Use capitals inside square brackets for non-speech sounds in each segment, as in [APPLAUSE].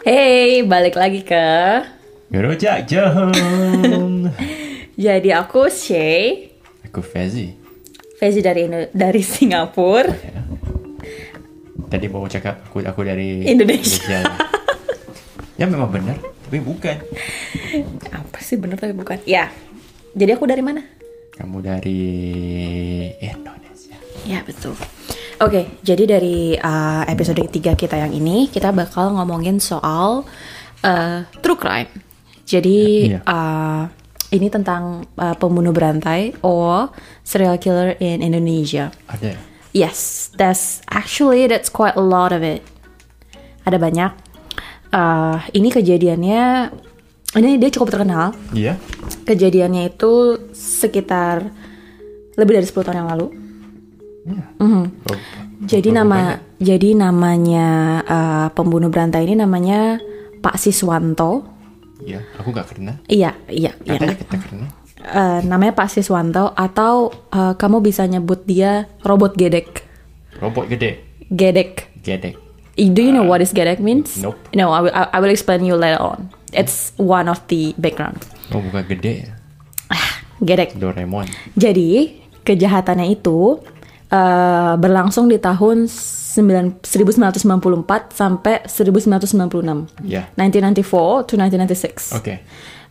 Hey, balik lagi ke Ngerojak jom. [LAUGHS] Jadi aku Shay Aku Fezi. Fezi dari dari Singapura Ya. Tadi mau cakap aku aku dari Indonesia. ya memang benar, tapi bukan. Apa sih bener tapi bukan Ya, jadi aku dari mana? Kamu dari Indonesia. Ya, betul Oke, jadi dari uh, episode ketiga kita yang ini Kita bakal ngomongin soal uh, true crime Jadi Iya. uh, ini tentang uh, pembunuh berantai or serial killer in Indonesia Ada. Yes, that's actually that's quite a lot of it. Ada banyak. Uh, ini kejadiannya, ini dia cukup terkenal. Iya. Kejadiannya itu sekitar lebih dari 10 tahun yang lalu. Mhm. Oh, Jadi oh, nama, jadi namanya uh, pembunuh berantai ini namanya Pak Siswanto. Iya, aku nggak kenal. Iya, iya, iya. Kita kenal. Uh, namanya Pak Siswanto atau uh, kamu bisa nyebut dia robot gedek. Robot gede. Gedek. Gedek. Do you know what is gedek means? Nope. No, I will, I will explain you later on. It's one of the background. Oh, bukan gede ya. Gedek. Doraemon. Jadi kejahatannya itu uh, berlangsung di tahun 9 1994 sampai 1996. Ya. 1994 to 1996. Oke.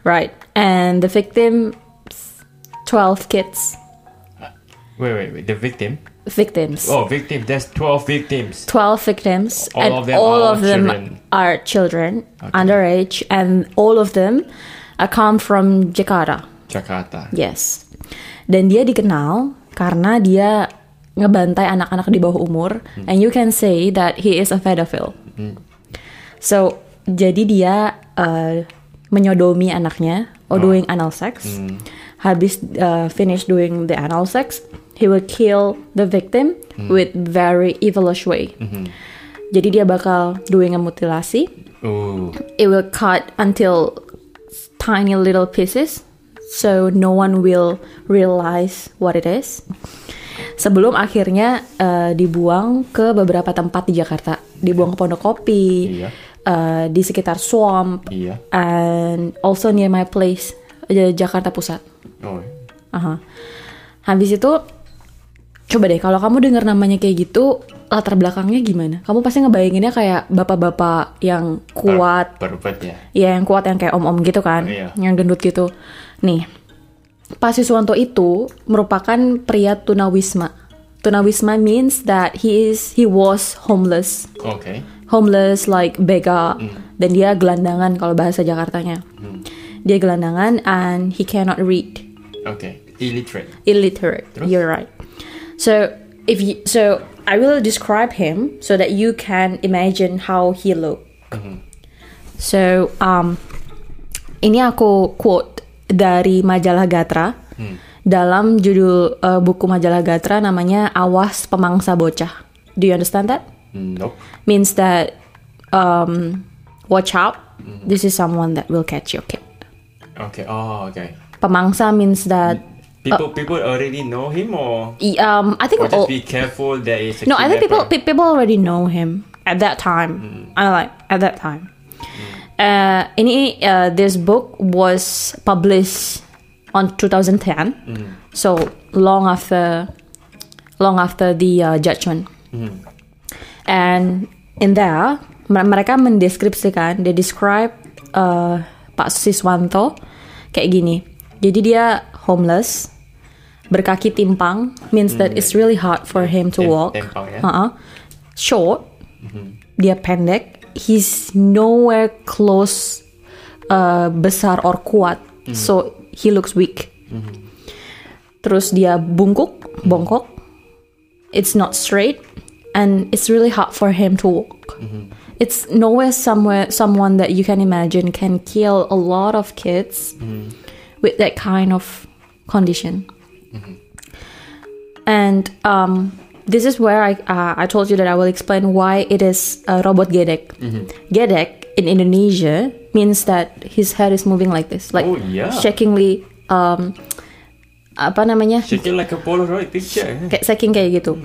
Right. And the victim 12 kids. Wait, wait, wait. The victim. Victims. Oh, victim. There's 12 victims. 12 victims All and of them all are of them children. are children underage and all of them uh, come from Jakarta. Jakarta. Yes. Dan dia dikenal karena dia ngebantai anak-anak di bawah umur and you can say that he is a pedophile. So, jadi dia uh, menyodomi anaknya or doing anal sex. Habis uh, finish doing the anal sex, he will kill the victim with very evilish way. Jadi dia bakal doing a mutilasi. Oh, It will cut until tiny little pieces so no one will realize what it is. Sebelum akhirnya uh, dibuang ke beberapa tempat di Jakarta, dibuang ke Pondok Kopi, Iya. uh, di sekitar Swamp, iya. and also near my place, Jakarta Pusat. Oh, Aha. Habis itu coba deh kalau kamu dengar namanya kayak gitu latar belakangnya gimana? Kamu pasti ngebayanginnya kayak bapak-bapak yang kuat, Berbet ya. ya yang kuat yang kayak om-om gitu kan, Iya. yang gendut gitu. Nih, Pak Siswanto itu merupakan pria tunawisma. Tunawisma means that he is he was homeless, Oke. homeless like beggar, dan dia gelandangan kalau bahasa Jakartanya. Dia gelandangan and he cannot read Oke. Illiterate. illiterate. You're right. So if you so I will describe him so that you can imagine how he look. So um ini aku quote dari majalah Gatra dalam judul uh, buku majalah Gatra namanya Awas Pemangsa Bocah. Do you understand that? Nope. Means that um watch out. This is someone that will catch your kid. Okay. Oh, okay. Pemangsa means that People people already know him or i- um I think or just be careful there is No, I think people people already know him at that time. I like at that time. Uh, ini uh, this book was published on 2010, so long after long after the uh, judgment. And in there, mer- mereka mendeskripsikan, they describe uh, Pak Siswanto kayak gini. Jadi dia homeless, berkaki timpang, means that it's really hard for him to Tem- walk. timpang, ya. Uh-uh. Short, dia pendek, he's nowhere close uh, besar or kuat, hmm. so he looks weak. Hmm. Terus dia bungkuk, hmm. bongkok, it's not straight, and it's really hard for him to walk. It's nowhere somewhere someone that you can imagine can kill a lot of kids with that kind of condition. And um, this is where I uh, I told you that I will explain why it is a robot gedek. Gedek in Indonesia means that his head is moving like this, like Oh, yeah. shakingly. Um, apa namanya? Shaking like a Polaroid picture. kayak shaking kayak gitu.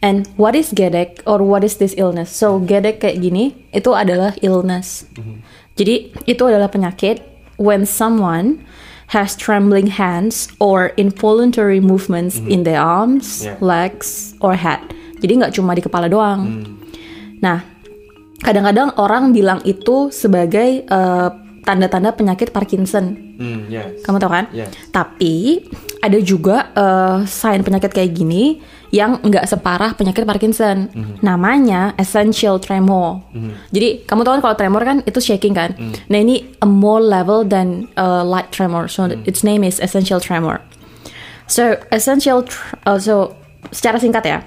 And what is gedek or what is this illness? So gedek kayak gini itu adalah illness. Jadi itu adalah penyakit when someone has trembling hands or involuntary movements in their arms, Yeah. legs, or head. Jadi nggak cuma di kepala doang. Nah, kadang-kadang orang bilang itu sebagai eh, tanda-tanda penyakit Parkinson. Hmm, yes. Kamu tahu kan? Yes. Tapi ada juga eh, sign penyakit kayak gini yang nggak separah penyakit Parkinson. Namanya essential tremor. Jadi kamu tahu kan kalau tremor kan itu shaking kan. Nah ini a more level than uh, light tremor. So its name is essential tremor. So essential, tr- uh, so secara singkat ya,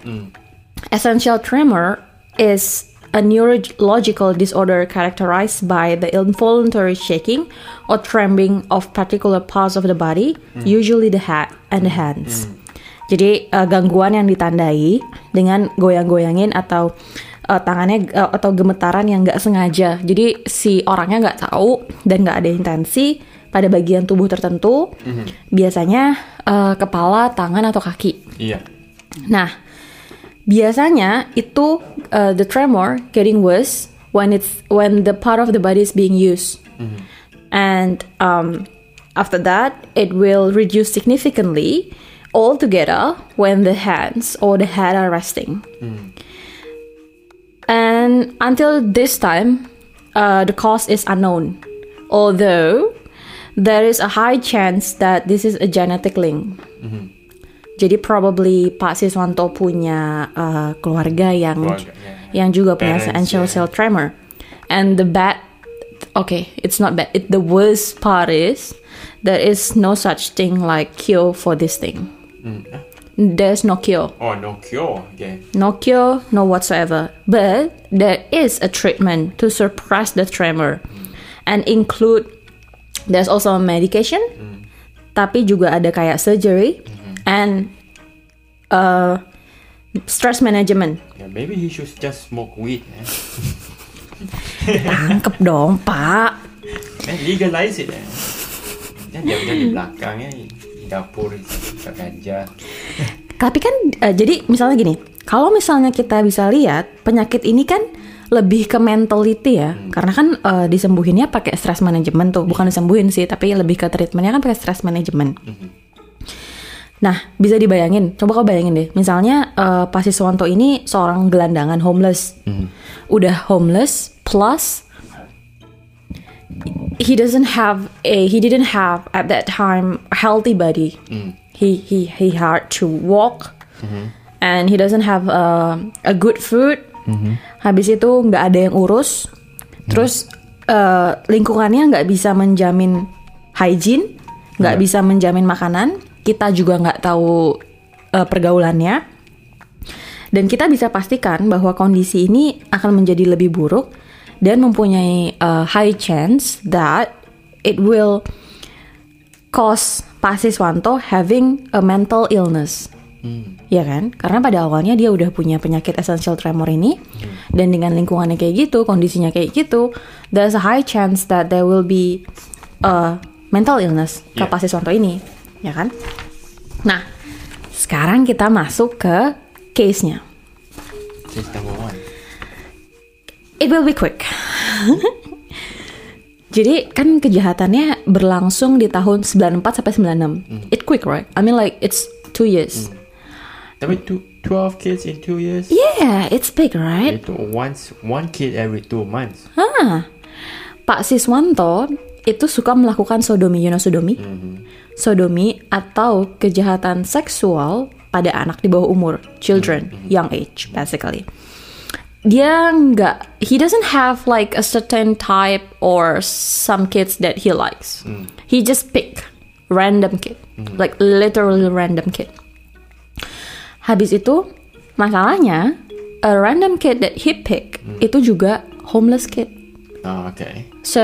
essential tremor is a neurological disorder characterized by the involuntary shaking or trembling of particular parts of the body, usually the head and the hands. Jadi uh, gangguan yang ditandai dengan goyang-goyangin atau uh, tangannya uh, atau gemetaran yang nggak sengaja. Jadi si orangnya nggak tahu dan nggak ada intensi pada bagian tubuh tertentu, biasanya uh, kepala, tangan atau kaki. Iya. Nah, biasanya itu uh, the tremor getting worse when it's when the part of the body is being used, and um, after that it will reduce significantly altogether when the hands or the head are resting. And until this time, uh, the cause is unknown, although there is a high chance that this is a genetic link. Jadi probably Pak Siswanto punya uh, keluarga yang Keluarga, ya. yang juga punya essential cell tremor. And the bad, okay, it's not bad. It, the worst part is there is no such thing like cure for this thing. There's no cure. Oh, no cure. Okay. No cure, no whatsoever. But there is a treatment to suppress the tremor and include there's also a medication, tapi juga ada kayak surgery and uh, stress management. Yeah, maybe he should just smoke weed. Eh? [LAUGHS] Tangkep dong, Pak. [LAUGHS] Eh, legalize it. Eh? Dia di belakangnya di dapur suka ganja. Tapi kan uh, jadi misalnya gini, kalau misalnya kita bisa lihat penyakit ini kan lebih ke mentality ya, karena kan uh, disembuhinnya pakai stress management tuh, bukan disembuhin sih, tapi lebih ke treatmentnya kan pakai stress management. Nah, bisa dibayangin, coba kau bayangin deh, misalnya uh, Pak Siswanto ini seorang gelandangan homeless, udah homeless plus he doesn't have a he didn't have at that time a healthy body. He he he had to walk, and he doesn't have uh, a good food. Habis itu nggak ada yang urus, terus uh, lingkungannya nggak bisa menjamin hygiene, nggak bisa menjamin makanan. Kita juga nggak tahu uh, pergaulannya. Dan kita bisa pastikan bahwa kondisi ini akan menjadi lebih buruk dan mempunyai uh, high chance that it will cause Pak Siswanto having a mental illness. Ya kan? Karena pada awalnya dia udah punya penyakit essential tremor ini dan dengan lingkungannya kayak gitu, kondisinya kayak gitu, there's a high chance that there will be a mental illness ke Yeah. Pak Siswanto ini, ya kan? Nah, sekarang kita masuk ke case-nya. Case number one. It will be quick. [LAUGHS] Jadi kan kejahatannya berlangsung di tahun 94 sampai 96. It quick, right? I mean like it's two years. Tapi two, 12 kids in two years? Yeah, it's big, right? Itu once one kid every two months. Ah, Pak Siswanto itu suka melakukan sodomi, you know sodomi? Sodomi atau kejahatan seksual pada anak di bawah umur, children, young age, basically. Dia nggak, he doesn't have like a certain type or some kids that he likes. He just pick random kid, like literally random kid. Habis itu masalahnya a random kid that he pick itu juga homeless kid. Oh, okay. So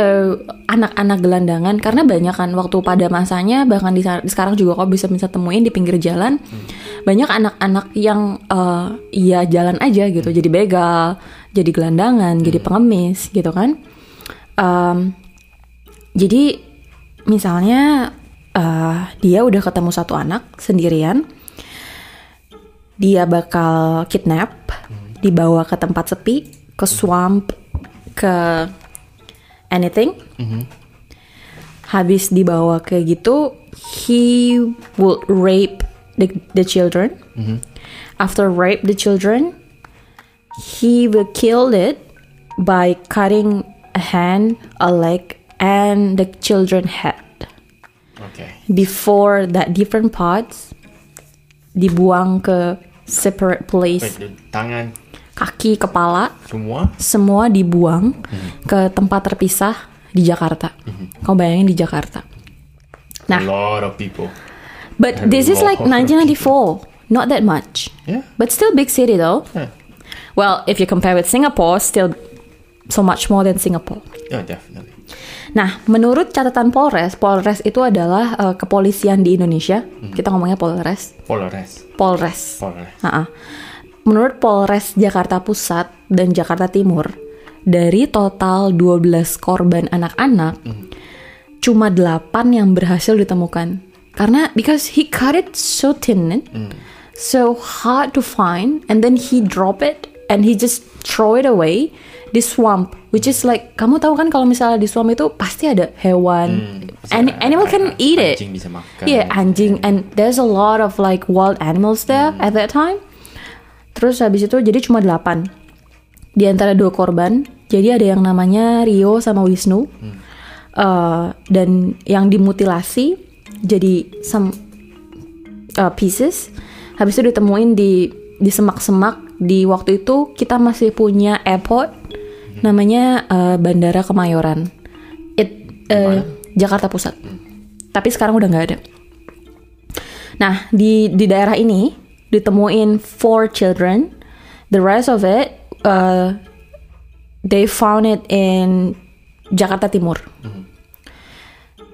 anak-anak gelandangan karena banyak kan waktu pada masanya bahkan di, sa- sekarang juga kok bisa bisa temuin di pinggir jalan banyak anak-anak yang eh, ya jalan aja gitu. Jadi begal jadi gelandangan jadi pengemis gitu kan. Em, jadi misalnya eh, dia udah ketemu satu anak sendirian dia bakal kidnap, dibawa ke tempat sepi, ke swamp, ke anything. Habis dibawa ke gitu, he would rape the, the children. After rape the children, he will kill it by cutting a hand, a leg, and the children head. Oke. Before that different parts dibuang ke separate place. Baik, tangan Kaki, kepala, semua. semua dibuang ke tempat terpisah di Jakarta. Kau bayangin di Jakarta. A Nah, lot of people. but this is like lot of 1994, not that much. Yeah. But still big city though. Yeah. Well, if you compare with Singapore, still so much more than Singapore. Yeah, definitely. Nah, menurut catatan Polres, Polres itu adalah eh, kepolisian di Indonesia. Kita ngomongnya Polres. Polres. Polres. Polres. Ha-ha. Menurut Polres Jakarta Pusat dan Jakarta Timur, dari total 12 korban anak-anak, cuma 8 yang berhasil ditemukan. Karena because he cut it so thin, so hard to find, and then he drop it and he just throw it away di swamp, which is like kamu tahu kan kalau misalnya di swamp itu pasti ada hewan, Any, ada- animal can eat it. Anjing bisa makan. Iya, anjing and there's a lot of like wild animals there at that time. Terus habis itu jadi cuma 8. Di antara dua korban, jadi ada yang namanya Rio sama Wisnu. Eh, dan yang dimutilasi jadi some uh, pieces. Habis itu ditemuin di di semak-semak. Di waktu itu kita masih punya airport namanya eh, Bandara Kemayoran. It eh, Jakarta Pusat. Tapi sekarang udah nggak ada. Nah, di di daerah ini ditemuin four children. The rest of it, uh, they found it in Jakarta Timur.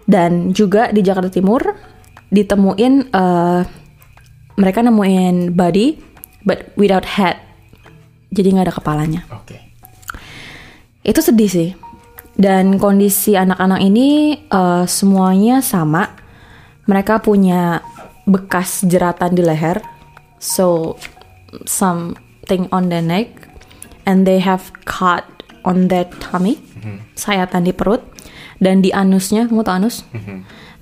Dan juga di Jakarta Timur ditemuin uh, mereka nemuin body but without head. Jadi nggak ada kepalanya. Oke. Itu sedih sih. Dan kondisi anak-anak ini eh, semuanya sama. Mereka punya bekas jeratan di leher. So something on the neck and they have cut on their tummy. Sayatan di perut dan di anusnya, kamu tahu anus?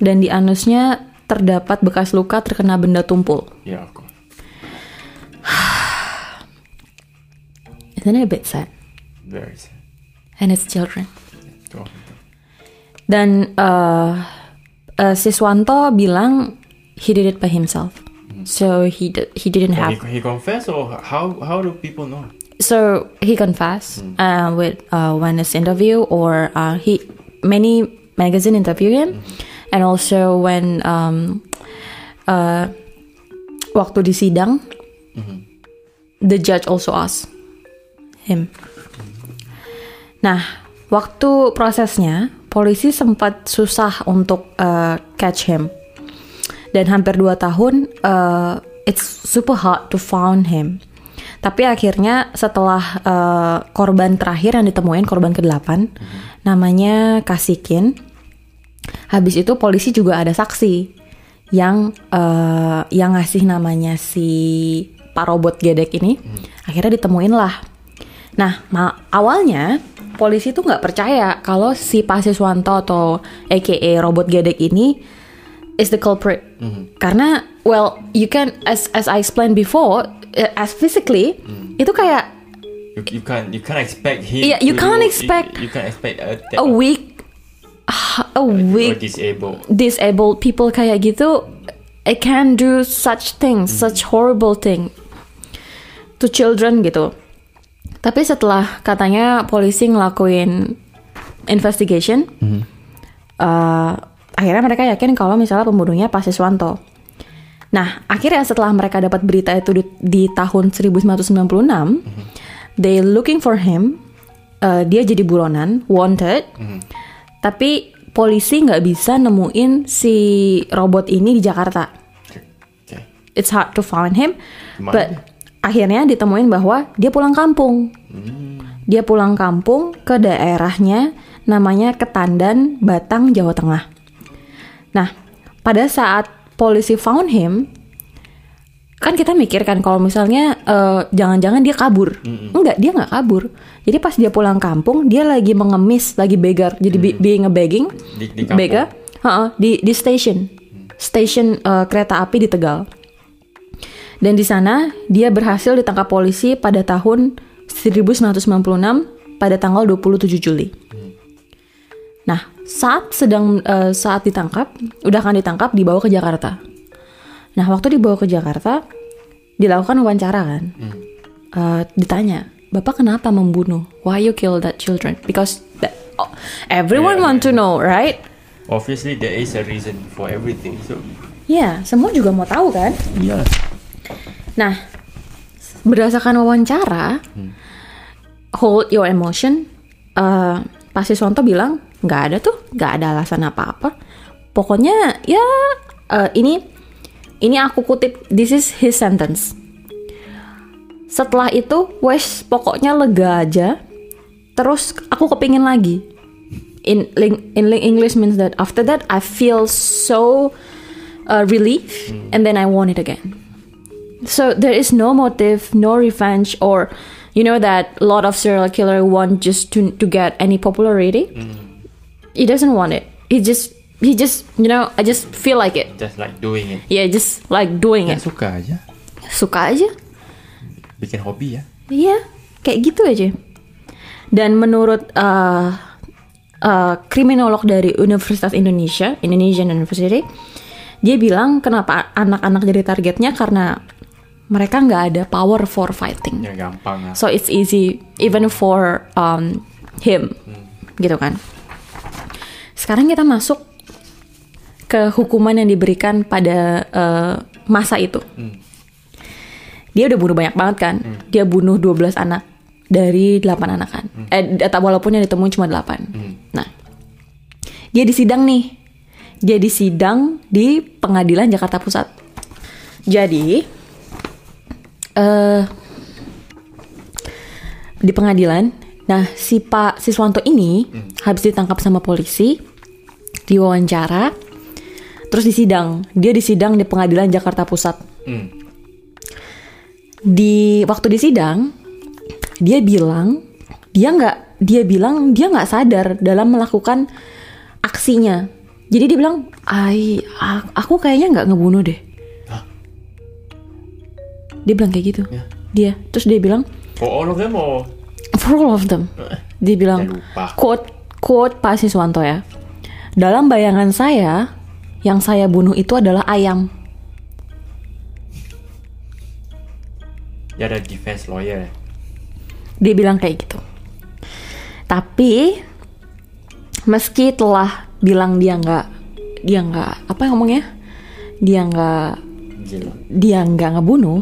Dan di anusnya terdapat bekas luka terkena benda tumpul. Ya, of course. [SIGHS] Isn't it a bit sad? Very sad. And it's children. Tuh. Dan eh eh, Siswanto bilang he did it by himself. So he d- he didn't Oh, have. he, he confessed or how how do people know? So he confessed uh, with uh, when his interview or uh, he many magazine interview him, and also when um, uh, waktu di sidang, the judge also asked him. Nah, waktu prosesnya polisi sempat susah untuk uh, catch him dan hampir dua tahun uh, it's super hard to find him. Tapi akhirnya setelah uh, korban terakhir yang ditemuin korban ke-8 namanya Kasikin. Habis itu polisi juga ada saksi yang uh, yang ngasih namanya si Pak Robot Gedek ini. Akhirnya ditemuin lah. Nah, awalnya polisi tuh nggak percaya kalau si Pak Siswanto atau AKA Robot Gedek ini is the culprit. Karena well, you can as as I explained before, uh, as physically itu kayak You, you can't you can't expect him. Yeah, you can't do- expect You, you can't expect a, a weak a or weak disabled. disabled people kayak gitu it can do such things, such horrible thing to children gitu. Tapi setelah katanya polisi ngelakuin investigation, eh, akhirnya mereka yakin kalau misalnya pembunuhnya Pak Siswanto. Nah, akhirnya setelah mereka dapat berita itu di, di tahun 1996, they looking for him. eh, dia jadi buronan, wanted. Tapi polisi nggak bisa nemuin si robot ini di Jakarta. Okay. It's hard to find him, Gimana but akhirnya ditemuin bahwa dia pulang kampung. Dia pulang kampung ke daerahnya namanya Ketandan, Batang, Jawa Tengah. Nah, pada saat polisi found him, kan kita mikir kan kalau misalnya eh, jangan-jangan dia kabur. Enggak, dia nggak kabur. Jadi pas dia pulang kampung, dia lagi mengemis, lagi beggar. Jadi be- being a begging, Di- di kampung. beggar, Ha-ha, di di station, station eh, kereta api di Tegal. Dan di sana dia berhasil ditangkap polisi pada tahun 1996 pada tanggal 27 Juli. Nah, saat sedang eh, saat ditangkap, udah akan ditangkap dibawa ke Jakarta. Nah, waktu dibawa ke Jakarta, dilakukan wawancara kan. Eh, ditanya, "Bapak kenapa membunuh? Why you kill that children?" Because that, oh, everyone Yeah, want to know, right? Obviously there is a reason for everything. So Ya, semua juga mau tahu kan? yeah. Nah, berdasarkan wawancara, hold your emotion. eh Pak Siswanto bilang nggak ada tuh, nggak ada alasan apa-apa. Pokoknya ya eh, ini ini aku kutip, this is his sentence. Setelah itu, wes pokoknya lega aja. Terus aku kepingin lagi. In in English means that after that I feel so uh, relief, and then I want it again. So there is no motive, no revenge, or you know that a lot of serial killer want just to to get any popularity. He doesn't want it. He just he just you know I just feel like it. Just like doing it. Yeah, just like doing Ya it. suka aja. Suka aja. Bikin hobi ya. Iya, kayak gitu aja. Dan menurut uh, uh, kriminolog dari Universitas Indonesia, Indonesian University, dia bilang kenapa anak-anak jadi targetnya karena mereka nggak ada power for fighting. Ya gampang lah. So it's easy even for um, him, gitu kan. Sekarang kita masuk ke hukuman yang diberikan pada uh, masa itu. Dia udah bunuh banyak banget kan. Dia bunuh 12 anak dari 8 anak kan. Eh, data walaupun yang ditemuin cuma 8. Nah, dia disidang nih. Dia disidang di pengadilan Jakarta Pusat. Jadi, eh di pengadilan. Nah, si Pak Siswanto ini habis ditangkap sama polisi, diwawancara, terus disidang. Dia disidang di pengadilan Jakarta Pusat. Hmm. Di waktu disidang, dia bilang dia nggak dia bilang dia nggak sadar dalam melakukan aksinya. Jadi dia bilang, "Ai, aku kayaknya nggak ngebunuh deh." Hah? Dia bilang kayak gitu. Ya. Dia, terus dia bilang, For all of them or For all of them. Dia bilang, quote, quote Pak Siswanto ya. Dalam bayangan saya, yang saya bunuh itu adalah ayam. ya ada defense lawyer. Dia bilang kayak gitu. Tapi, meski telah bilang dia nggak, dia nggak, apa yang ngomongnya? Dia nggak, dia nggak ngebunuh.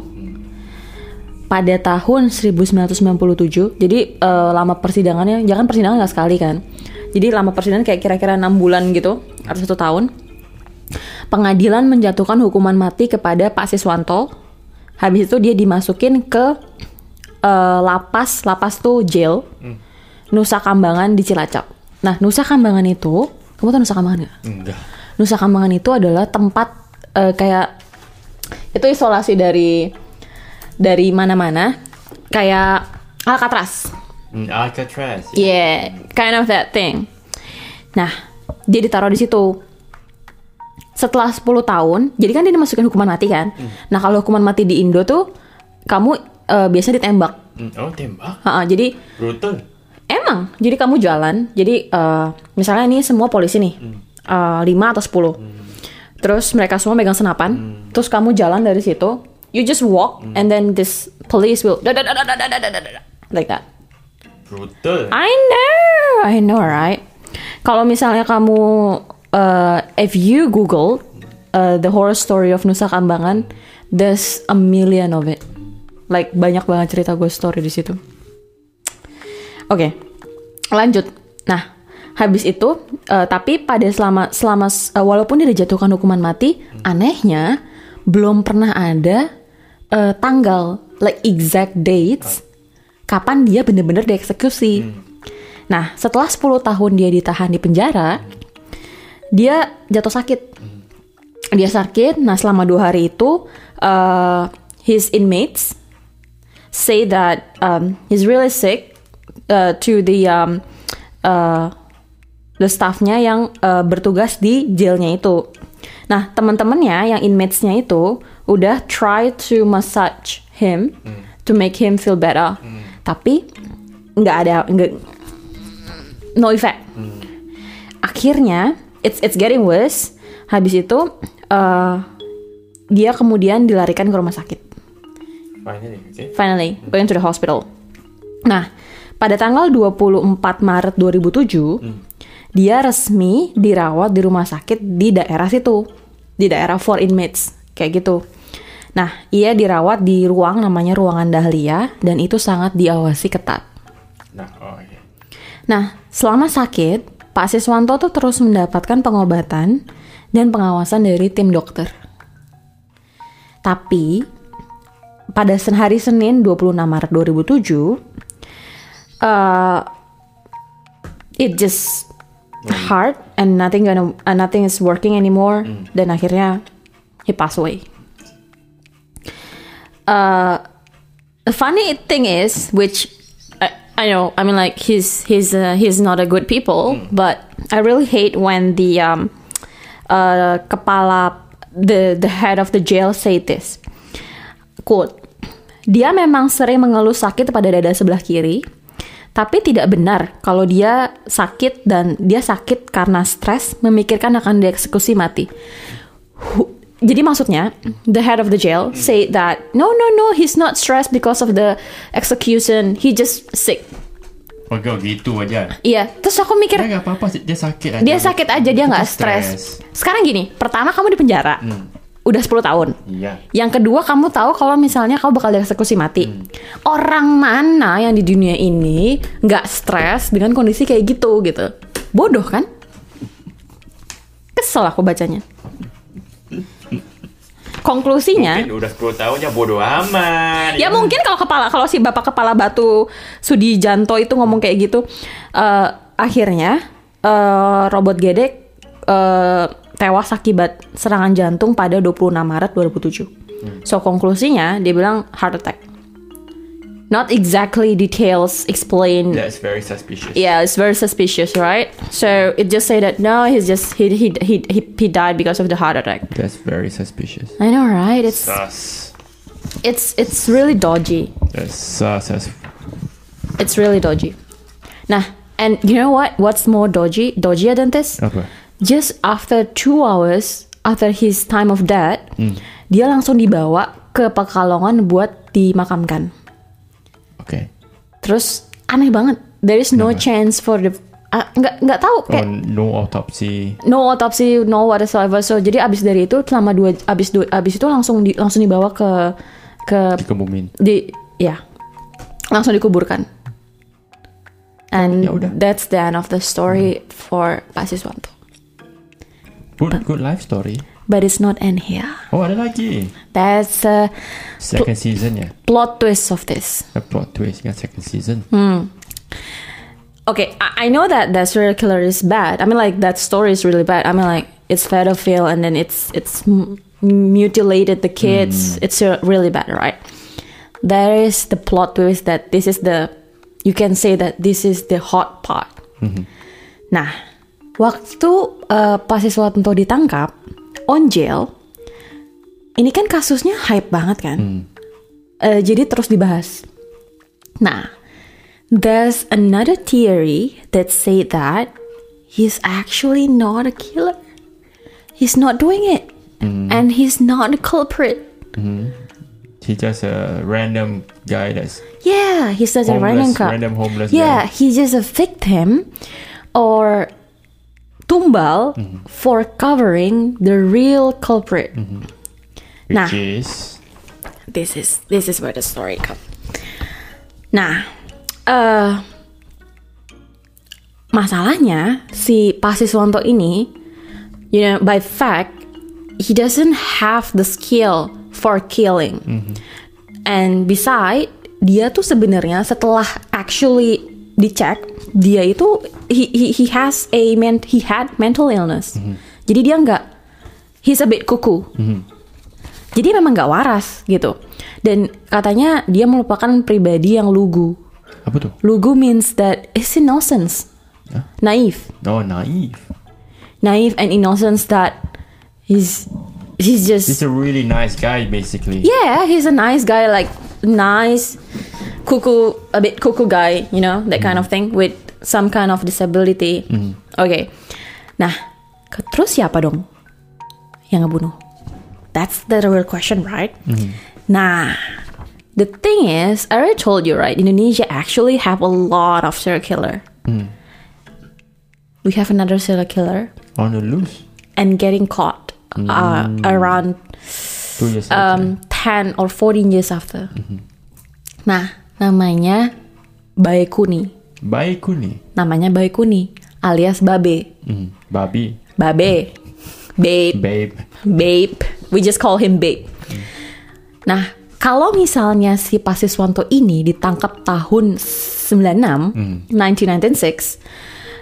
Pada tahun 1997, jadi eh, lama persidangannya, jangan persidangan nggak sekali kan. Jadi lama persidangan kayak kira-kira enam bulan gitu, atau satu tahun. Pengadilan menjatuhkan hukuman mati kepada Pak Siswanto. Habis itu dia dimasukin ke eh, lapas, lapas tuh jail, Nusa Kambangan di Cilacap. Nah, Nusa Kambangan itu, kamu tahu Nusa Kambangan nggak? Enggak. Nusa Kambangan itu adalah tempat eh, kayak itu isolasi dari dari mana-mana kayak Alcatraz. Hmm, Alcatraz. Yeah, kind of that thing. Nah, dia ditaruh di situ. Setelah 10 tahun, jadi kan dia dimasukin hukuman mati kan. Nah, kalau hukuman mati di Indo tuh kamu eh, biasa ditembak. Hmm, Oh tembak. Ha-ha, jadi Brutal. Emang, jadi kamu jalan, jadi eh, misalnya ini semua polisi nih, eh, lima atau 10 Terus mereka semua megang senapan, terus kamu jalan dari situ, you just walk, and then this police will da- da- da- da- da- da- da- da- da- da- like that. Brutal. I know, I know, right? Kalau misalnya kamu, uh, if you Google uh, the horror story of Nusa Kambangan, there's a million of it. Like banyak banget cerita ghost story di situ. Oke, lanjut. Nah, habis itu, uh, tapi pada selama selama uh, walaupun dia dijatuhkan hukuman mati, anehnya belum pernah ada uh, tanggal like exact dates kapan dia bener-bener dieksekusi. Nah, setelah 10 tahun dia ditahan di penjara, dia jatuh sakit. Dia sakit, nah selama dua hari itu, uh, his inmates say that um, he's really sick uh, to the um, uh, the staffnya yang uh, bertugas di jailnya itu. Nah, teman-temannya yang inmates-nya itu udah try to massage him to make him feel better. Tapi nggak ada nggak no effect. Akhirnya it's it's getting worse. Habis itu uh, dia kemudian dilarikan ke rumah sakit. Finally, okay. Finally, going to the hospital. Nah, pada tanggal 24 Maret 2007, dia resmi dirawat di rumah sakit di daerah situ, di daerah for inmates, kayak gitu. Nah, ia dirawat di ruang namanya ruangan Dahlia dan itu sangat diawasi ketat. Nah, oh okay. Nah, selama sakit, Pak Siswanto tuh terus mendapatkan pengobatan dan pengawasan dari tim dokter. Tapi pada hari Senin 26 Maret 2007, uh, it just hard and nothing gonna uh, nothing is working anymore dan akhirnya he passed away. Uh, the funny thing is, which I, I know, I mean, like he's he's uh, he's not a good people, but I really hate when the um, uh, kepala the the head of the jail say this. Quote dia memang sering mengeluh sakit pada dada sebelah kiri tapi tidak benar kalau dia sakit dan dia sakit karena stres memikirkan akan dieksekusi mati jadi maksudnya the head of the jail say that no no no he's not stressed because of the execution. He just sick. Oh, gitu aja. iya terus aku mikir Dia nggak apa-apa, dia sakit aja. dia sakit aja dia nggak stres sekarang gini pertama kamu di penjara. Udah 10 tahun. Iya. yang kedua kamu tahu kalau misalnya kamu bakal dieksekusi mati. Orang mana yang di dunia ini nggak stres dengan kondisi kayak gitu gitu? Bodoh kan? Kesel aku bacanya konklusinya Mungkin udah 10 tahun ya bodo amat. Ya mungkin kalau kepala kalau si bapak kepala batu Sudijanto itu ngomong kayak gitu, eh, akhirnya eh, robot gedek eh, tewas akibat serangan jantung pada 26 Maret 2007. So konklusinya dia bilang heart attack. Not exactly details explain. it's very suspicious. Yeah, it's very suspicious, right? So it just say that no, he's just he he he he, he died because of the heart attack. That's very suspicious. I know, right? It's Sus. it's it's really dodgy. That's sus as It's really dodgy. Nah, and you know what? What's more dodgy? Dodgier than this? apa? Just after two hours after his time of death, mm. dia langsung dibawa ke Pekalongan buat dimakamkan. Oke. Terus aneh banget. There is no chance for the ah, nggak nggak tahu Oh, kayak no autopsy. no autopsy, no whatsoever. So jadi abis dari itu selama dua abis dua, abis itu langsung di, langsung dibawa ke ke Dikebumin. di ya langsung dikuburkan. And Ya udah. that's the end of the story for Pak Siswanto. Good, good life story. But it's not end here. Oh, ada lagi. That's a Second season ya. plot twist of this. A plot twist kan second season. Hmm. Okay, I, I know that that serial killer is bad. I mean, like that story is really bad. I mean, like it's pedophile and then it's it's m- mutilated the kids. It's uh, really bad, right? There is the plot twist that this is the you can say that this is the hot part. Nah, waktu uh, Pak Siswanto ditangkap on jail, ini kan kasusnya hype banget kan? Eh, jadi terus dibahas. Nah, there's another theory that say that he's actually not a killer. He's not doing it, and he's not a culprit. He just a random guy that's Yeah, he's just a random homeless, random homeless Yeah, guy. he's just a victim or tumbal for covering the real culprit. Which Nah. is This is this is where the story comes. Nah, eh masalahnya si Pak Siswanto ini, you know, by fact he doesn't have the skill for killing. And beside, dia tuh sebenarnya setelah actually dicek, dia itu he he, he has a men, he had mental illness. Jadi dia nggak he's a bit cuckoo. Jadi memang nggak waras gitu. Dan katanya dia merupakan pribadi yang lugu. Apa tu? Lugu means that it's innocence. Huh? Naive. Oh, naive. Naive and innocence that he's he's just He's a really nice guy, basically. Yeah, he's a nice guy, like nice, cuckoo, a bit cuckoo guy, you know, that kind of thing with some kind of disability. Oke, nah, ke- terus siapa dong yang ngebunuh? That's the real question, right? Nah, the thing is, I already told you, right? Indonesia actually have a lot of serial killer. We have another serial killer On the loose. and getting caught uh, around Two years um, 10 or 14 years after. Nah, namanya Bae Kuni. Baik kuni. Namanya Bae Kuni alias Babe. Hmm. Babi. Babe. Babe. Babe. Babe. We just call him Babe. Nah, kalau misalnya si Pasiswanto ini ditangkap tahun 96, 1996,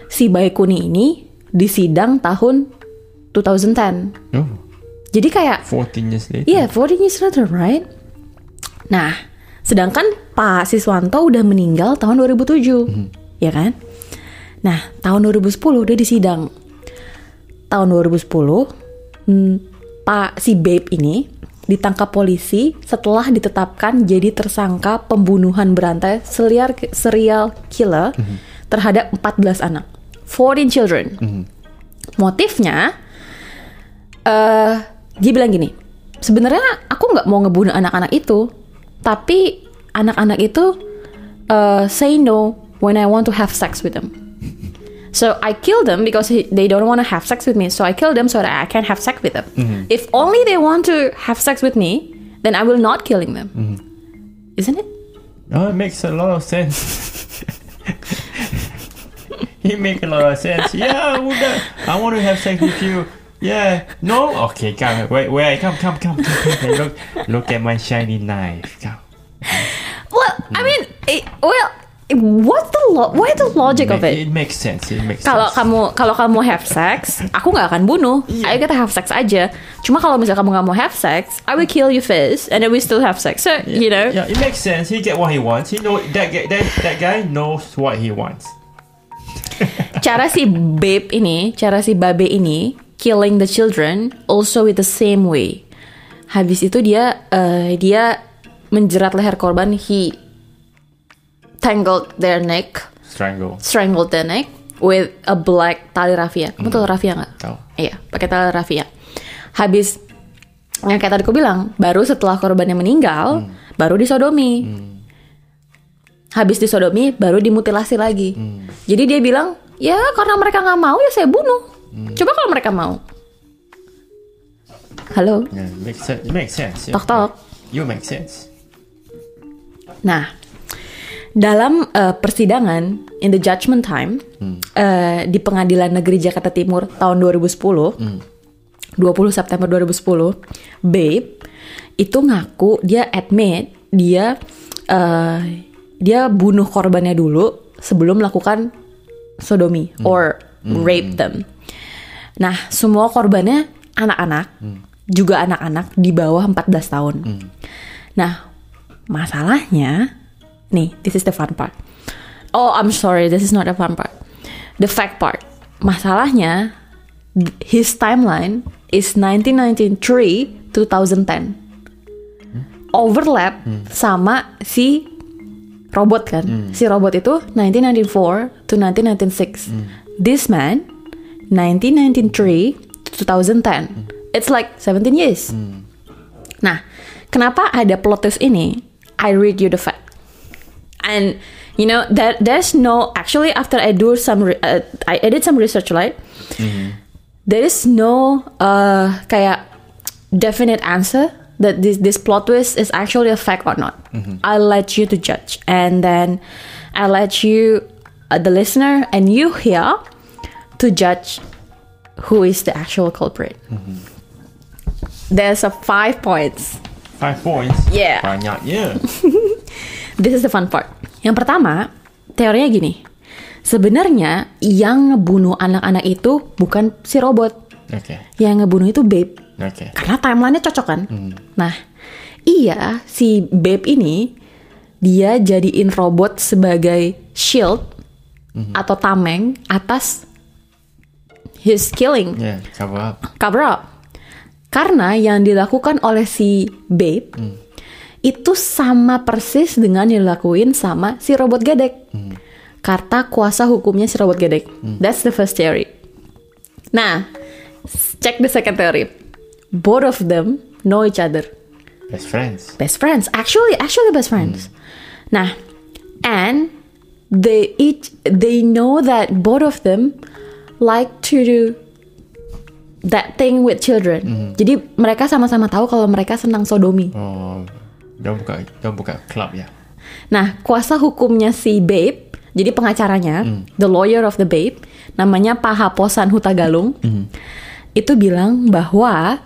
si Bae Kuni ini disidang tahun 2010. Oh, Jadi kayak 14 years later. Iya, 14 years later, right? Nah, sedangkan Pak Siswanto udah meninggal tahun 2007, ya kan? Nah, tahun 2010 udah disidang. Tahun 2010, hmm, Pak si Babe ini ditangkap polisi setelah ditetapkan jadi tersangka pembunuhan berantai serial, serial killer terhadap 14 anak. 14 children. Motifnya eh dia bilang gini, sebenarnya aku nggak mau ngebunuh anak-anak itu, tapi anak-anak itu eh, say no when I want to have sex with them. So I kill them because he- they don't want to have sex with me. So I kill them so that I can have sex with them. If only they want to have sex with me, then I will not killing them. Isn't it? Oh, it makes a lot of sense. [LAUGHS] it make a lot of sense. Yeah, I would, uh, I want to have sex with you. Yeah. No? Okay, come. Wait, wait. Come, come, come, come. come. Look, look at my shiny knife. Come. Well, I mean, it, well, what's the lo- why the logic of it? It makes sense. It makes Kalau sense. kamu kalau kamu have sex, aku nggak akan bunuh. Ayo kita have sex aja. Cuma kalau misalnya kamu nggak mau have sex, I will kill you first, and then we still have sex. So you know, Yeah, it makes sense. He get what he wants. He know that that, that guy knows what he wants. cara si babe ini, cara si babe ini killing the children also with the same way. Habis itu dia eh, dia menjerat leher korban, he tangled their neck, Strangle. strangled their neck with a black tali rafia. Kamu tahu rafia nggak? Tahu. Iya, pakai tali rafia. Habis yang kayak tadi aku bilang, baru setelah korbannya meninggal, baru disodomi. Habis disodomi, baru dimutilasi lagi. Jadi dia bilang, ya karena mereka nggak mau ya saya bunuh. Coba kalau mereka mau. Halo, Yeah, it makes sense. It makes sense. tok tok. You make sense. Nah, dalam eh, persidangan in the judgment time eh, di Pengadilan Negeri Jakarta Timur tahun 2010, 20 September 2010, Babe itu ngaku dia admit dia eh, dia bunuh korbannya dulu sebelum melakukan sodomi or rape them. Nah, semua korbannya anak-anak, juga anak-anak di bawah 14 tahun. Nah, masalahnya, nih, this is the fun part. Oh, I'm sorry, this is not the fun part. The fact part. Masalahnya, his timeline is 1993 2010. Overlap sama si robot kan. Si robot itu 1994 to 1996. This man 1993 to 2010. It's like 17 years. Nah, kenapa ada plot twist ini? I read you the fact. And you know that there's no actually after I do some uh, I I did some research right. There is no uh kayak definite answer that this this plot twist is actually a fact or not. I'll let you to judge, and then I'll let you, uh, the listener, and you here to judge who is the actual culprit. There's a five points. Five points. Yeah. Banyaknya. [LAUGHS] This is the fun part. Yang pertama, teorinya gini. Sebenarnya yang ngebunuh anak-anak itu bukan si robot. Okay. Yang ngebunuh itu Babe. Okay. Karena timelinenya cocok kan. Nah, iya si Babe ini dia jadiin robot sebagai shield atau tameng atas his killing Yeah, cover up. cover up. Karena yang dilakukan oleh si Babe itu sama persis dengan yang dilakuin sama si robot gedek. Karena kuasa hukumnya si robot gedek. That's the first theory. Nah, check the second theory. Both of them know each other. Best friends. Best friends. Actually, actually best friends. Nah, and they each they know that both of them like to do that thing with children. Jadi mereka sama-sama tahu kalau mereka senang sodomi. Oh, jangan buka, jangan buka club ya. Nah, kuasa hukumnya si Babe, jadi pengacaranya, the lawyer of the Babe, namanya Pak Haposan Hutagalung, itu bilang bahwa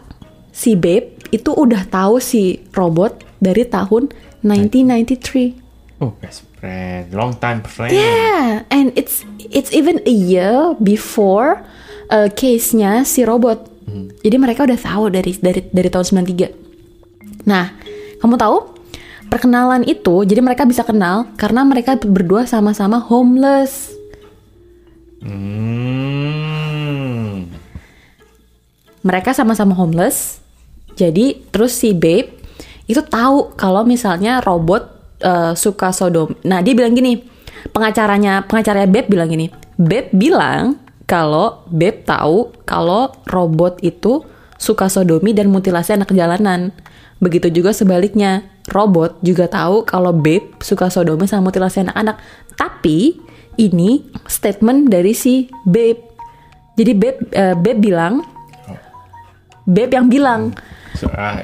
si Babe itu udah tahu si robot dari tahun 1993. Oh, best friend, long time friend. Yeah, and it's it's even a year before uh, case-nya si robot. Jadi mereka udah tahu dari dari dari tahun 93. Nah, kamu tahu perkenalan itu jadi mereka bisa kenal karena mereka berdua sama-sama homeless. Hmm. Mereka sama-sama homeless. Jadi terus si Babe itu tahu kalau misalnya robot uh, suka sodom. Nah, dia bilang gini, pengacaranya pengacaranya Babe bilang gini. Babe bilang kalau Babe tahu kalau robot itu suka sodomi dan mutilasi anak jalanan. Begitu juga sebaliknya, robot juga tahu kalau Babe suka sodomi sama mutilasi anak-anak. Tapi ini statement dari si Babe. Jadi Babe, eh, Babe bilang, Babe yang bilang, So, ah,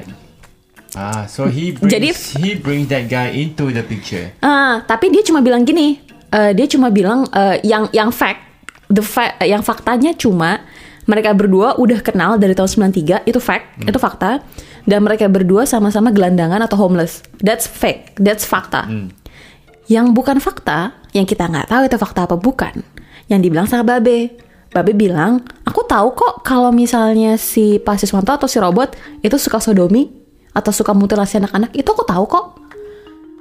ah, so he brings, Jadi- he brings that guy into the picture. Ah, tapi dia cuma bilang gini. eh, dia cuma bilang eh, yang yang fact, the fact, yang faktanya cuma mereka berdua udah kenal dari tahun 93 itu fact, itu fakta. Dan mereka berdua sama-sama gelandangan atau homeless. That's fact, that's fakta. Yang bukan fakta, yang kita nggak tahu itu fakta apa bukan. Yang dibilang sama Babe. Babe bilang, aku tahu kok kalau misalnya si Pak Siswanto atau si robot itu suka sodomi atau suka mutilasi anak-anak, itu aku tahu kok.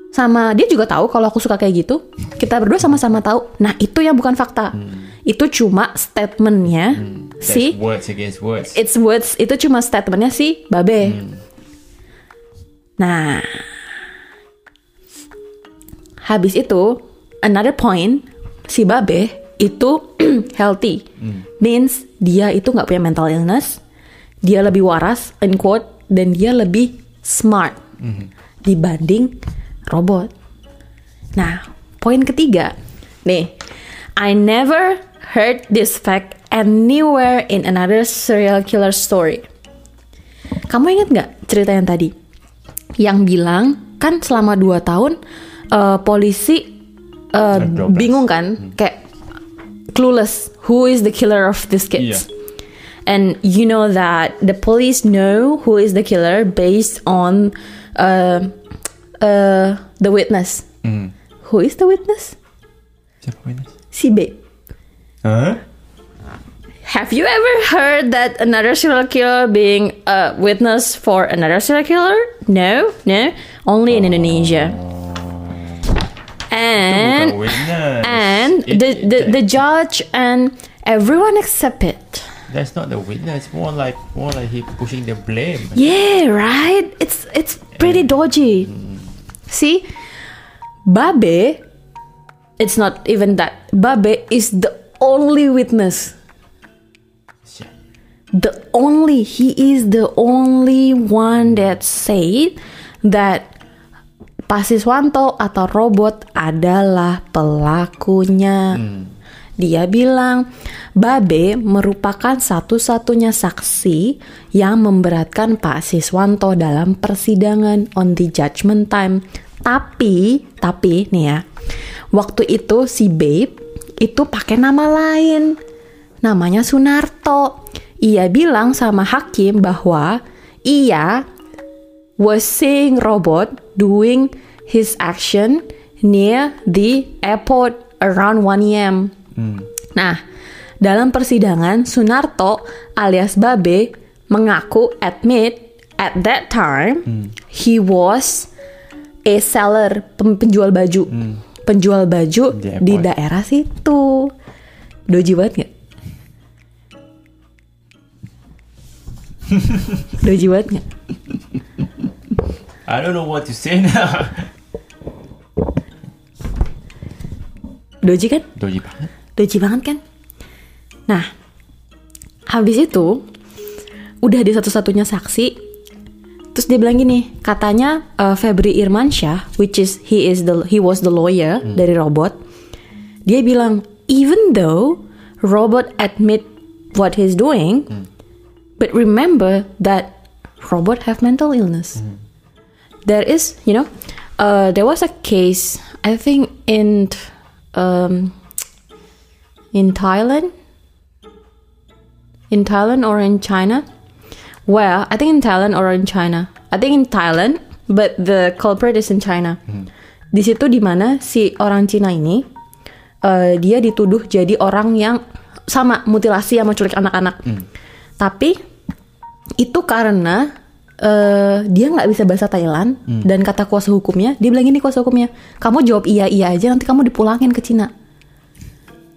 Sama dia juga tahu kalau aku suka kayak gitu. Kita berdua sama-sama tahu. Nah itu yang bukan fakta. Itu cuma statementnya That's si words against words. it's words. Itu cuma statementnya si babe. Nah habis itu another point si babe itu [CLEARS THROAT] healthy. Means dia itu nggak punya mental illness. Dia lebih waras in quote dan dia lebih smart dibanding robot. Nah, poin ketiga. Nih, I never heard this fact anywhere in another serial killer story. Kamu ingat nggak cerita yang tadi? Yang bilang kan selama 2 tahun eh, polisi Terobsesi. bingung kan, kayak clueless who is the killer of these kids. Iya. And you know that the police know who is the killer based on uh, uh, the witness. Hmm. Who is the witness? Siapa ini? Si Babe. Huh? Have you ever heard that another serial killer being a witness for another serial killer? No, no, only in Indonesia. And and the, the the judge and everyone accept it. That's not the witness. More like more like he pushing the blame. Yeah, right. It's it's pretty dodgy. See, Babe, it's not even that. Babe is the only witness. The only he is the only one that said that Pasiswanto atau robot adalah pelakunya. Dia bilang Babe merupakan satu-satunya saksi yang memberatkan Pak Siswanto dalam persidangan on the judgment time. Tapi, tapi nih ya, waktu itu si Babe itu pakai nama lain. Namanya Sunarto. Ia bilang sama hakim bahwa ia was seeing robot doing his action near the airport around 1 a.m. Nah, dalam persidangan Sunarto alias Babe mengaku admit at that time he was a seller penjual baju. Penjual baju Di di daerah situ. Doji banget nggak? [LAUGHS] Doji banget nggak? I don't know what to say now. doji kan? Doji banget. Doji banget kan? Nah habis itu udah di satu-satunya saksi. Terus dia bilang gini katanya uh, Febri Irmansyah which is he is the he was the lawyer dari robot dia bilang even though robot admit what he's doing but remember that robot have mental illness. There is you know uh, there was a case i think in um, in thailand? In thailand or in china? Well i think in thailand or in china. I think in thailand but the culprit is in china. Di situ di mana si orang Cina ini uh, dia dituduh jadi orang yang sama mutilasi sama culik anak-anak. Tapi itu karena eh, dia nggak bisa bahasa Thailand dan kata kuasa hukumnya dia bilang gini kuasa hukumnya kamu jawab iya iya aja nanti kamu dipulangin ke Cina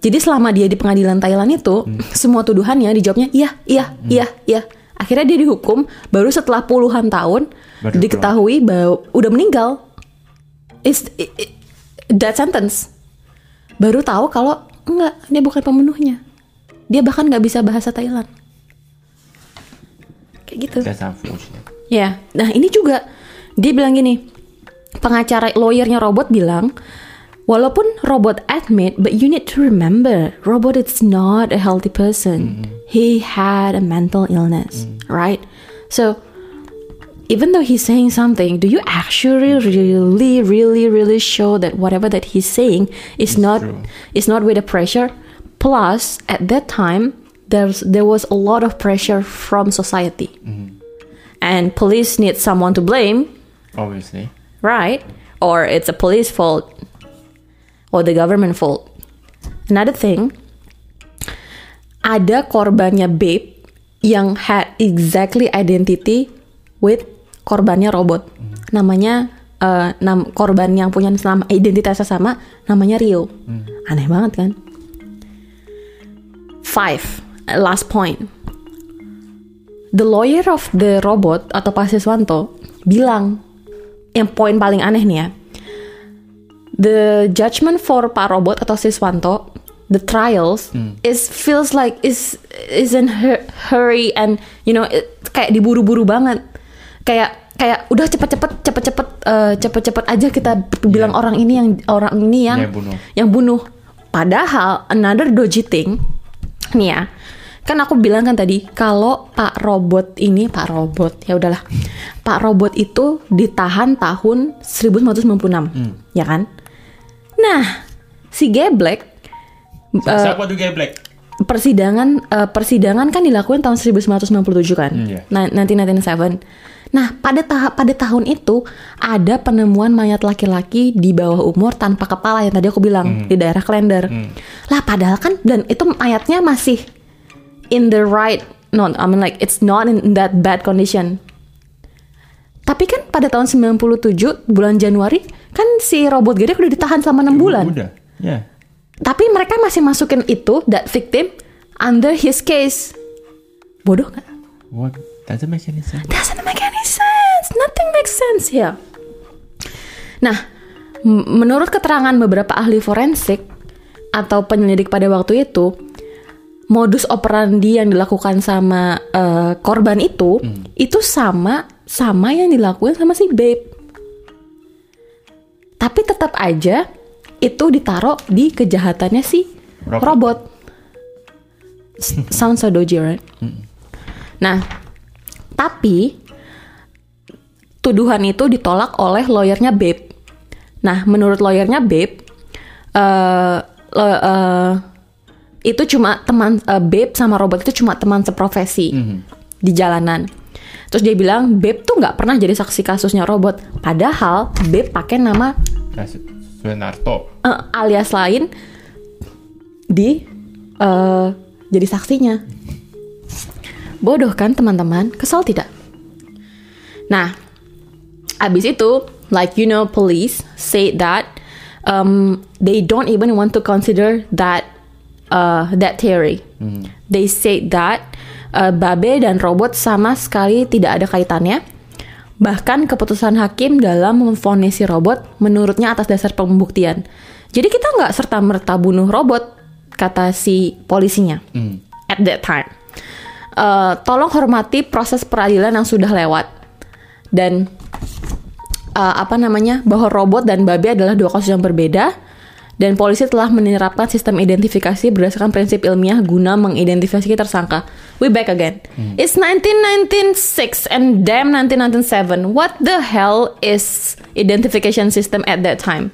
jadi selama dia di pengadilan Thailand itu semua tuduhannya dijawabnya iya iya iya iya. Akhirnya dia dihukum baru setelah puluhan tahun Baru diketahui bahwa udah meninggal. It's, it- it- that sentence. Baru tahu kalau enggak dia bukan pembunuhnya. Dia bahkan nggak bisa bahasa Thailand. Kayak gitu. That's unfortunate. Ya, nah ini juga dia bilang gini, pengacara lawyernya robot bilang, walaupun robot admit, but you need to remember, robot is not a healthy person. Mm-hmm. He had a mental illness, mm. right? So even though he's saying something, do you actually really, really, really show that whatever that he's saying is not true. is not with a pressure? Plus, at that time, there's there was a lot of pressure from society mm-hmm. and police need someone to blame, Obviously. right? Or it's a police fault or the government fault. Another thing, ada korbannya Babe yang had exactly identity with korbannya robot. Namanya eh, nam korban yang punya nama identitasnya sama namanya Rio. Aneh banget kan? Five, last point the lawyer of the robot atau Pak Siswanto bilang yang poin paling aneh nih ya. The judgment for Pak Robot atau Siswanto, the trials is feels like is is in hu- hurry and you know it, kayak diburu-buru banget. Kayak kayak udah cepet-cepet cepet-cepet eh, cepet-cepet aja kita bilang orang ini yang orang ini yang Yang bunuh. yang bunuh. Padahal another dodgy thing nih ya. Kan aku bilang kan tadi kalau Pak Robot ini Pak Robot ya udahlah. Pak Robot itu ditahan tahun 1996, ya kan? Nah, si Geblek Siapa tuh Black? persidangan eh, persidangan kan dilakukan tahun 1997 kan, Hmm, iya. Nah, 1997. Nah, pada tahap pada tahun itu ada penemuan mayat laki-laki di bawah umur tanpa kepala yang tadi aku bilang di daerah Klender. Lah, padahal kan dan itu mayatnya masih in the right, no, I mean like it's not in that bad condition. Tapi kan pada tahun 97 bulan Januari kan si robot gede udah ditahan selama 6 bulan. Udah. Ya. Tapi mereka masih masukin itu, that victim, under his case. Bodoh nggak? What? Doesn't make any sense. Doesn't make any sense. Nothing makes sense ya. Nah, menurut keterangan beberapa ahli forensik atau penyelidik pada waktu itu, modus operandi yang dilakukan sama eh, korban itu, itu sama sama yang dilakukan sama si Babe. Tapi tetap aja itu ditaruh di kejahatannya si Robot. robot. S- [LAUGHS] Sounds so dodgy, right? Nah, tapi tuduhan itu ditolak oleh lawyernya Babe. Nah, menurut lawyernya Babe, eh, lo- eh, itu cuma teman eh, Babe sama robot itu cuma teman seprofesi di jalanan. Terus dia bilang Babe tuh nggak pernah jadi saksi kasusnya robot. Padahal Babe pakai nama That's Sunarto. eh, alias lain di eh, jadi saksinya. Bodoh kan teman-teman? Kesal tidak? Nah, abis itu, like you know, police say that um, they don't even want to consider that uh, that theory. They say that uh, Babe dan robot sama sekali tidak ada kaitannya. Bahkan keputusan hakim dalam memfonisi robot menurutnya atas dasar pembuktian. Jadi kita nggak serta merta bunuh robot, kata si polisinya at that time. Uh, tolong hormati proses peradilan yang sudah lewat dan uh, apa namanya bahwa robot dan babi adalah dua kasus yang berbeda dan polisi telah menerapkan sistem identifikasi berdasarkan prinsip ilmiah guna mengidentifikasi tersangka. We back again. It's 1996 and damn 1997. What the hell is identification system at that time?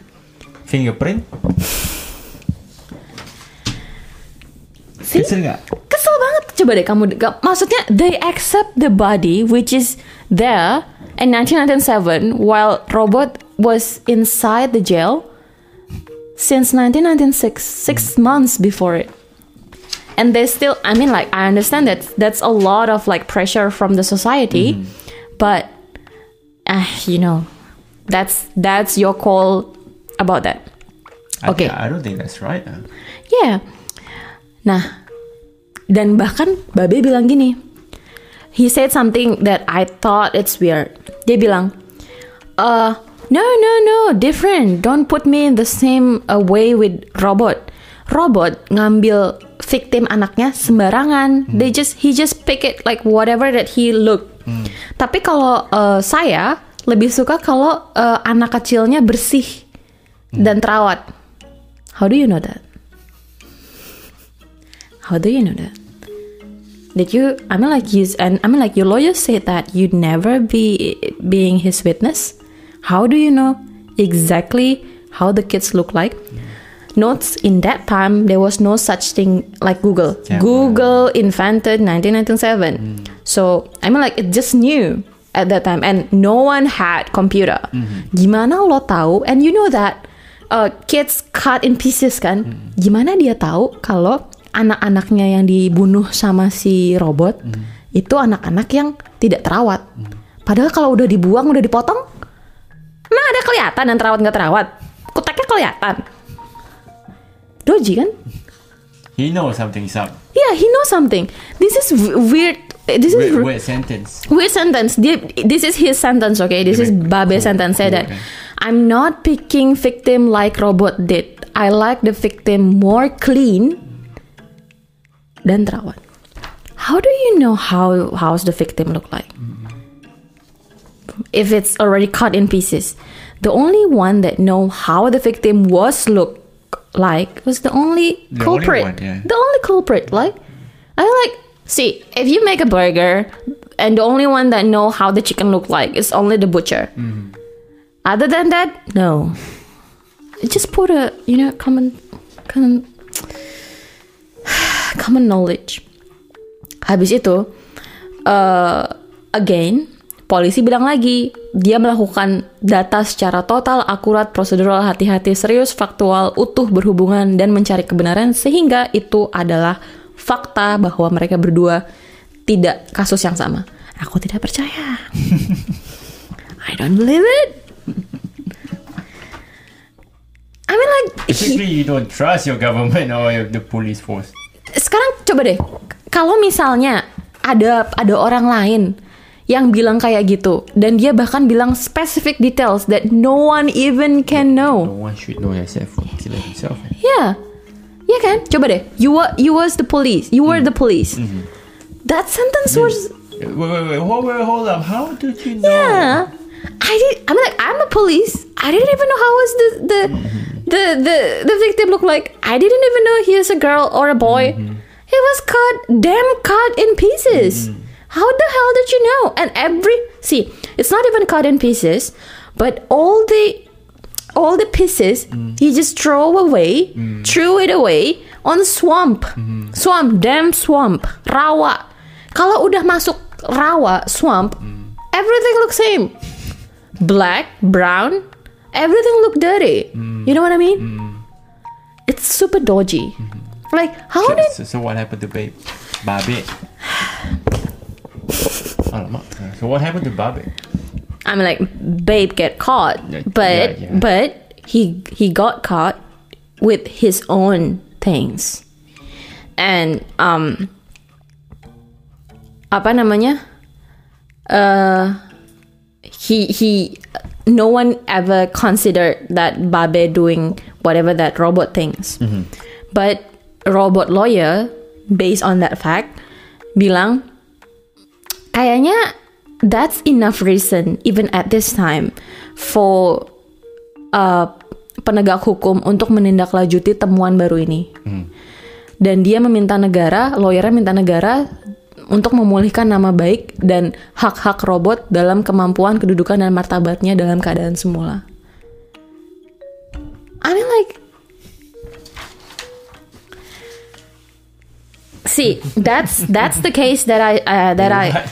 Fingerprint? See? Kesel nggak? Kesel banget. Coba deh kamu ga- maksudnya they accept the body which is there in 1997 while robot was inside the jail since 1996, six months before it. And they still I mean like I understand that that's a lot of like pressure from the society, but uh, you know, that's that's your call about that. I Okay. I don't think that's right. uh. Yeah. Nah, dan bahkan Babe bilang gini. He said something that I thought it's weird. Dia bilang, uh, no, no, no, different. Don't put me in the same uh, way with robot. Robot ngambil victim anaknya sembarangan. They just he just pick it like whatever that he look. Tapi kalau uh, saya lebih suka kalau uh, anak kecilnya bersih dan terawat. How do you know that? How do you know that? Did you? I mean, like you and I mean, like your lawyer said that you'd never be being his witness. How do you know exactly how the kids look like? Notes in that time there was no such thing like Google. Camera. Google invented 1997. So I mean, like it just new at that time, and no one had computer. Gimana lo tahu? And you know that uh, kids cut in pieces kan? Gimana dia tahu kalau anak-anaknya yang dibunuh sama si robot itu anak-anak yang tidak terawat. Padahal kalau udah dibuang, udah dipotong, emang ada kelihatan yang terawat nggak terawat. Kuteknya kelihatan. Doji kan? He knows something's up. Yeah, he knows something. This is weird. This is Weird, weird, sentence. weird sentence. This is his sentence, okay? This is Cool, Babe's sentence. Say cool, that okay. I'm not picking victim like robot did. I like the victim more clean dan terawat. How do you know how how's the victim look like? If it's already cut in pieces, the only one that know how the victim was look like was the only The only culprit. one, yeah. The only culprit. Like I like see if you make a burger and the only one that know how the chicken look like is only the butcher. Other than that, no. Just put a you know common common [SIGHS] common knowledge. Habis itu, uh, again, polisi bilang lagi, dia melakukan data secara total, akurat, prosedural, hati-hati, serius, faktual, utuh, berhubungan, dan mencari kebenaran, sehingga itu adalah fakta bahwa mereka berdua tidak kasus yang sama. Aku tidak percaya. [LAUGHS] I don't believe it. I mean like, Basically, you don't trust your government or your, the police force. sekarang coba deh kalau misalnya ada ada orang lain yang bilang kayak gitu. Dan dia bahkan bilang specific details that no one even can know. No one should know yourself for killing himself. ya ya kan? Coba deh. You were you was the police. You were the police. That sentence was Wait, wait, wait, hold, wait, hold up. How did you know? yeah. I did I'm like I'm a police. I didn't even know how was the the the the, the victim look like. I didn't even know he is a girl or a boy. He was cut damn cut in pieces how the hell did you know? And every see it's not even cut in pieces but all the all the pieces mm. he just throw away mm. threw it away on swamp. Mm-hmm. Swamp damn swamp. Rawa. Kalau udah masuk rawa swamp mm. everything looks same. Black, brown, everything look dirty. You know what I mean? It's super dodgy. Mm-hmm. Like how So, did so, so what happened to Babe? Babe. So what happened to Babe? I'm like, babe, get caught, but yeah, yeah. but he he got caught with his own things, and um, apa namanya? Uh, he he, no one ever considered that Babe doing whatever that robot things, but robot lawyer based on that fact bilang kayaknya that's enough reason even at this time for uh, penegak hukum untuk menindaklanjuti temuan baru ini. Dan dia meminta negara, lawyernya minta negara untuk memulihkan nama baik dan hak-hak robot dalam kemampuan kedudukan dan martabatnya dalam keadaan semula. I mean like See, that's that's the case that I uh, that I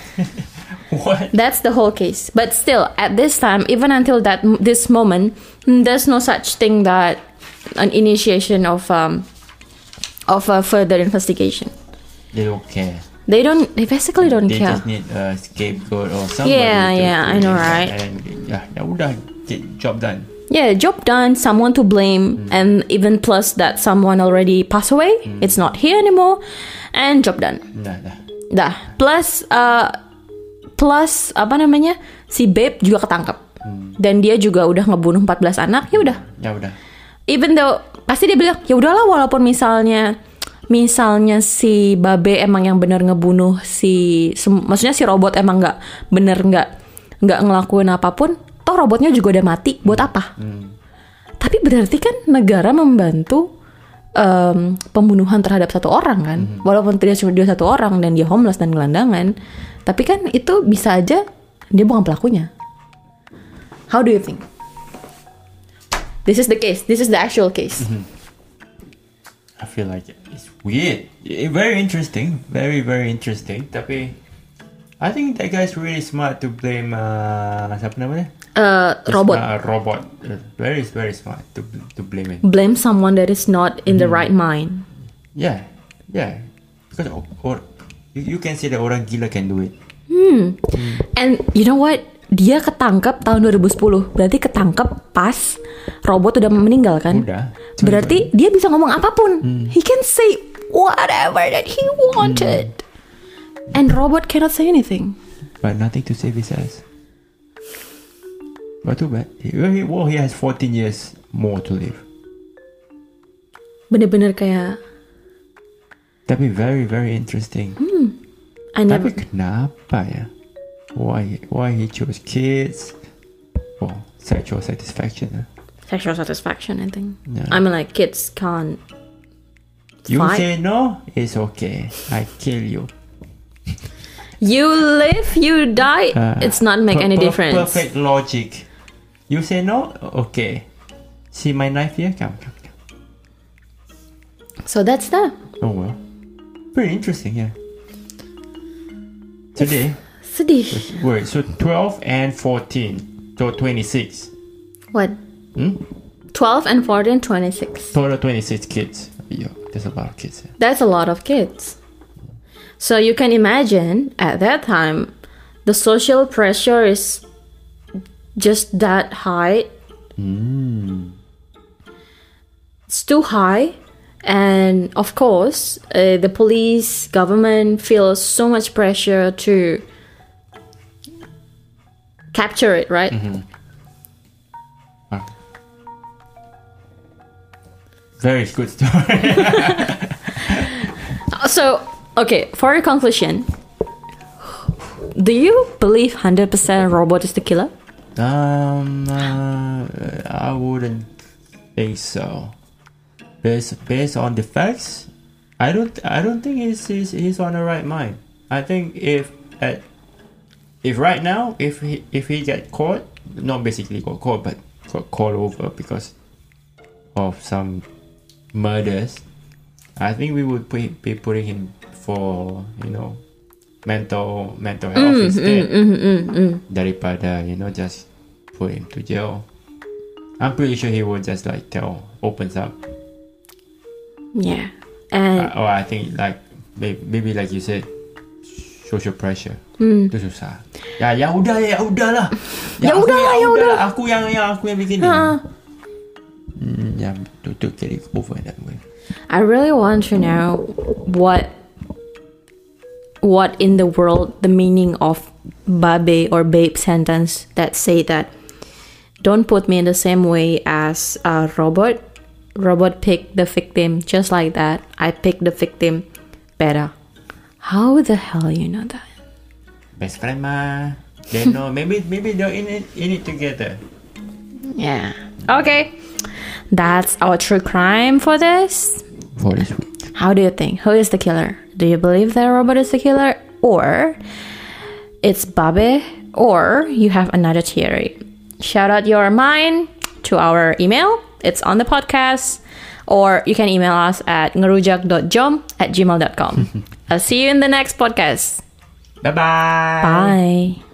[LAUGHS] what? That's the whole case. But still, at this time, even until that this moment, mm, there's no such thing that an initiation of um, of a further investigation. They don't care. They don't. They basically don't They care. just need a scapegoat or somebody. Yeah, yeah, I know, right? And yeah, udah, job done. Yeah, job done. Someone to blame, and even plus that someone already passed away. It's not here anymore, and job done. Dah, dah. Dah. Plus, uh, plus apa namanya? Si Babe juga ketangkep. Dan dia juga udah ngebunuh 14 anak. Ya udah, Ya udah. even though pasti dia bilang ya udahlah walaupun misalnya misalnya si babe emang yang bener ngebunuh si maksudnya si robot emang nggak bener nggak nggak ngelakuin apa pun toh robotnya juga udah mati buat apa tapi berarti kan negara membantu em, pembunuhan terhadap satu orang kan walaupun dia cuma dia satu orang dan dia homeless dan gelandangan tapi kan itu bisa aja dia bukan pelakunya how do you think This is the case. This is the actual case. I feel like it's weird. Very interesting. Very very interesting. Tapi I think that guy's really smart to blame uh, siapa namanya? Uh, robot Uh, robot. Very very smart to to blame it. blame someone that is not in the right mind. Yeah, yeah. Because or, or you, you can say that orang gila can do it. And you know what? Dia ketangkep tahun 2010. Berarti ketangkep pas robot udah meninggal kan? Udah. Berarti dia bisa ngomong apa pun. He can say whatever that he wanted. And robot cannot say anything. But nothing to his ass. But too bad. He, well, he- has 14 years more to live. Bener-bener kayak Tapi very very interesting. Hmm. I never Tapi kenapa ya? Why why he chose kids? Well, sexual satisfaction. sexual satisfaction. I think. Yeah. I mean, like kids can't. You Fight. say no, it's okay. I kill you. You live, you die. Uh, it's not make any difference. Perfect logic. You say no, okay. See my knife here? Come, come, come. So that's that. Oh well. Pretty interesting, yeah. Today, Sedih. wait, so 12 and 14, so 26. What? Hmm? 12 and 14, 26. Total 26 kids. Yo, there's a lot of kids. yeah. That's a lot of kids. So you can imagine at that time, the social pressure is just that high. Hmm. It's too high. And of course, uh, the police, government feels so much pressure to capture it, right? Mm-hmm. Ah. Very good story. [LAUGHS] So, okay, for your conclusion, do you believe 100% robot is the killer? um, uh, I wouldn't think so. Based based on the facts, I don't I don't think he's he's, he's on the right mind. I think if at if right now if he if he get caught, not basically got caught, but got called over because of some murders, I think we would put, be putting him for you know mental mental health instead daripada you know just put him to jail. I'm pretty sure he would just like tell opens up. Yeah. And Uh, or I think like maybe, maybe like you said, social pressure. Itu susah. Ya ya udah ya udahlah. Hmm. [LAUGHS] Ya aku- udahlah, ya udahlah. Aku yang yang aku yang bikin. Ha. Hmm, ya to, to get it over that way. I really want to know what what in the world the meaning of babe or babe sentence that say that don't put me in the same way as uh, a robot. Robot pick the victim just like that. I pick the victim better. How the hell you know that? Best friend mah. They know [LAUGHS] maybe maybe they're in it in it together. Yeah. Okay. That's our true crime for this. For this week. How do you think? Who is the killer? Do you believe that robot is the killer? Or it's Babe? Or you have another theory? Shout out your mind to our email. It's on the podcast. Or you can email us at ngerujak.jom at gmail.com. [LAUGHS] I'll see you in the next podcast. Bye bye. Bye.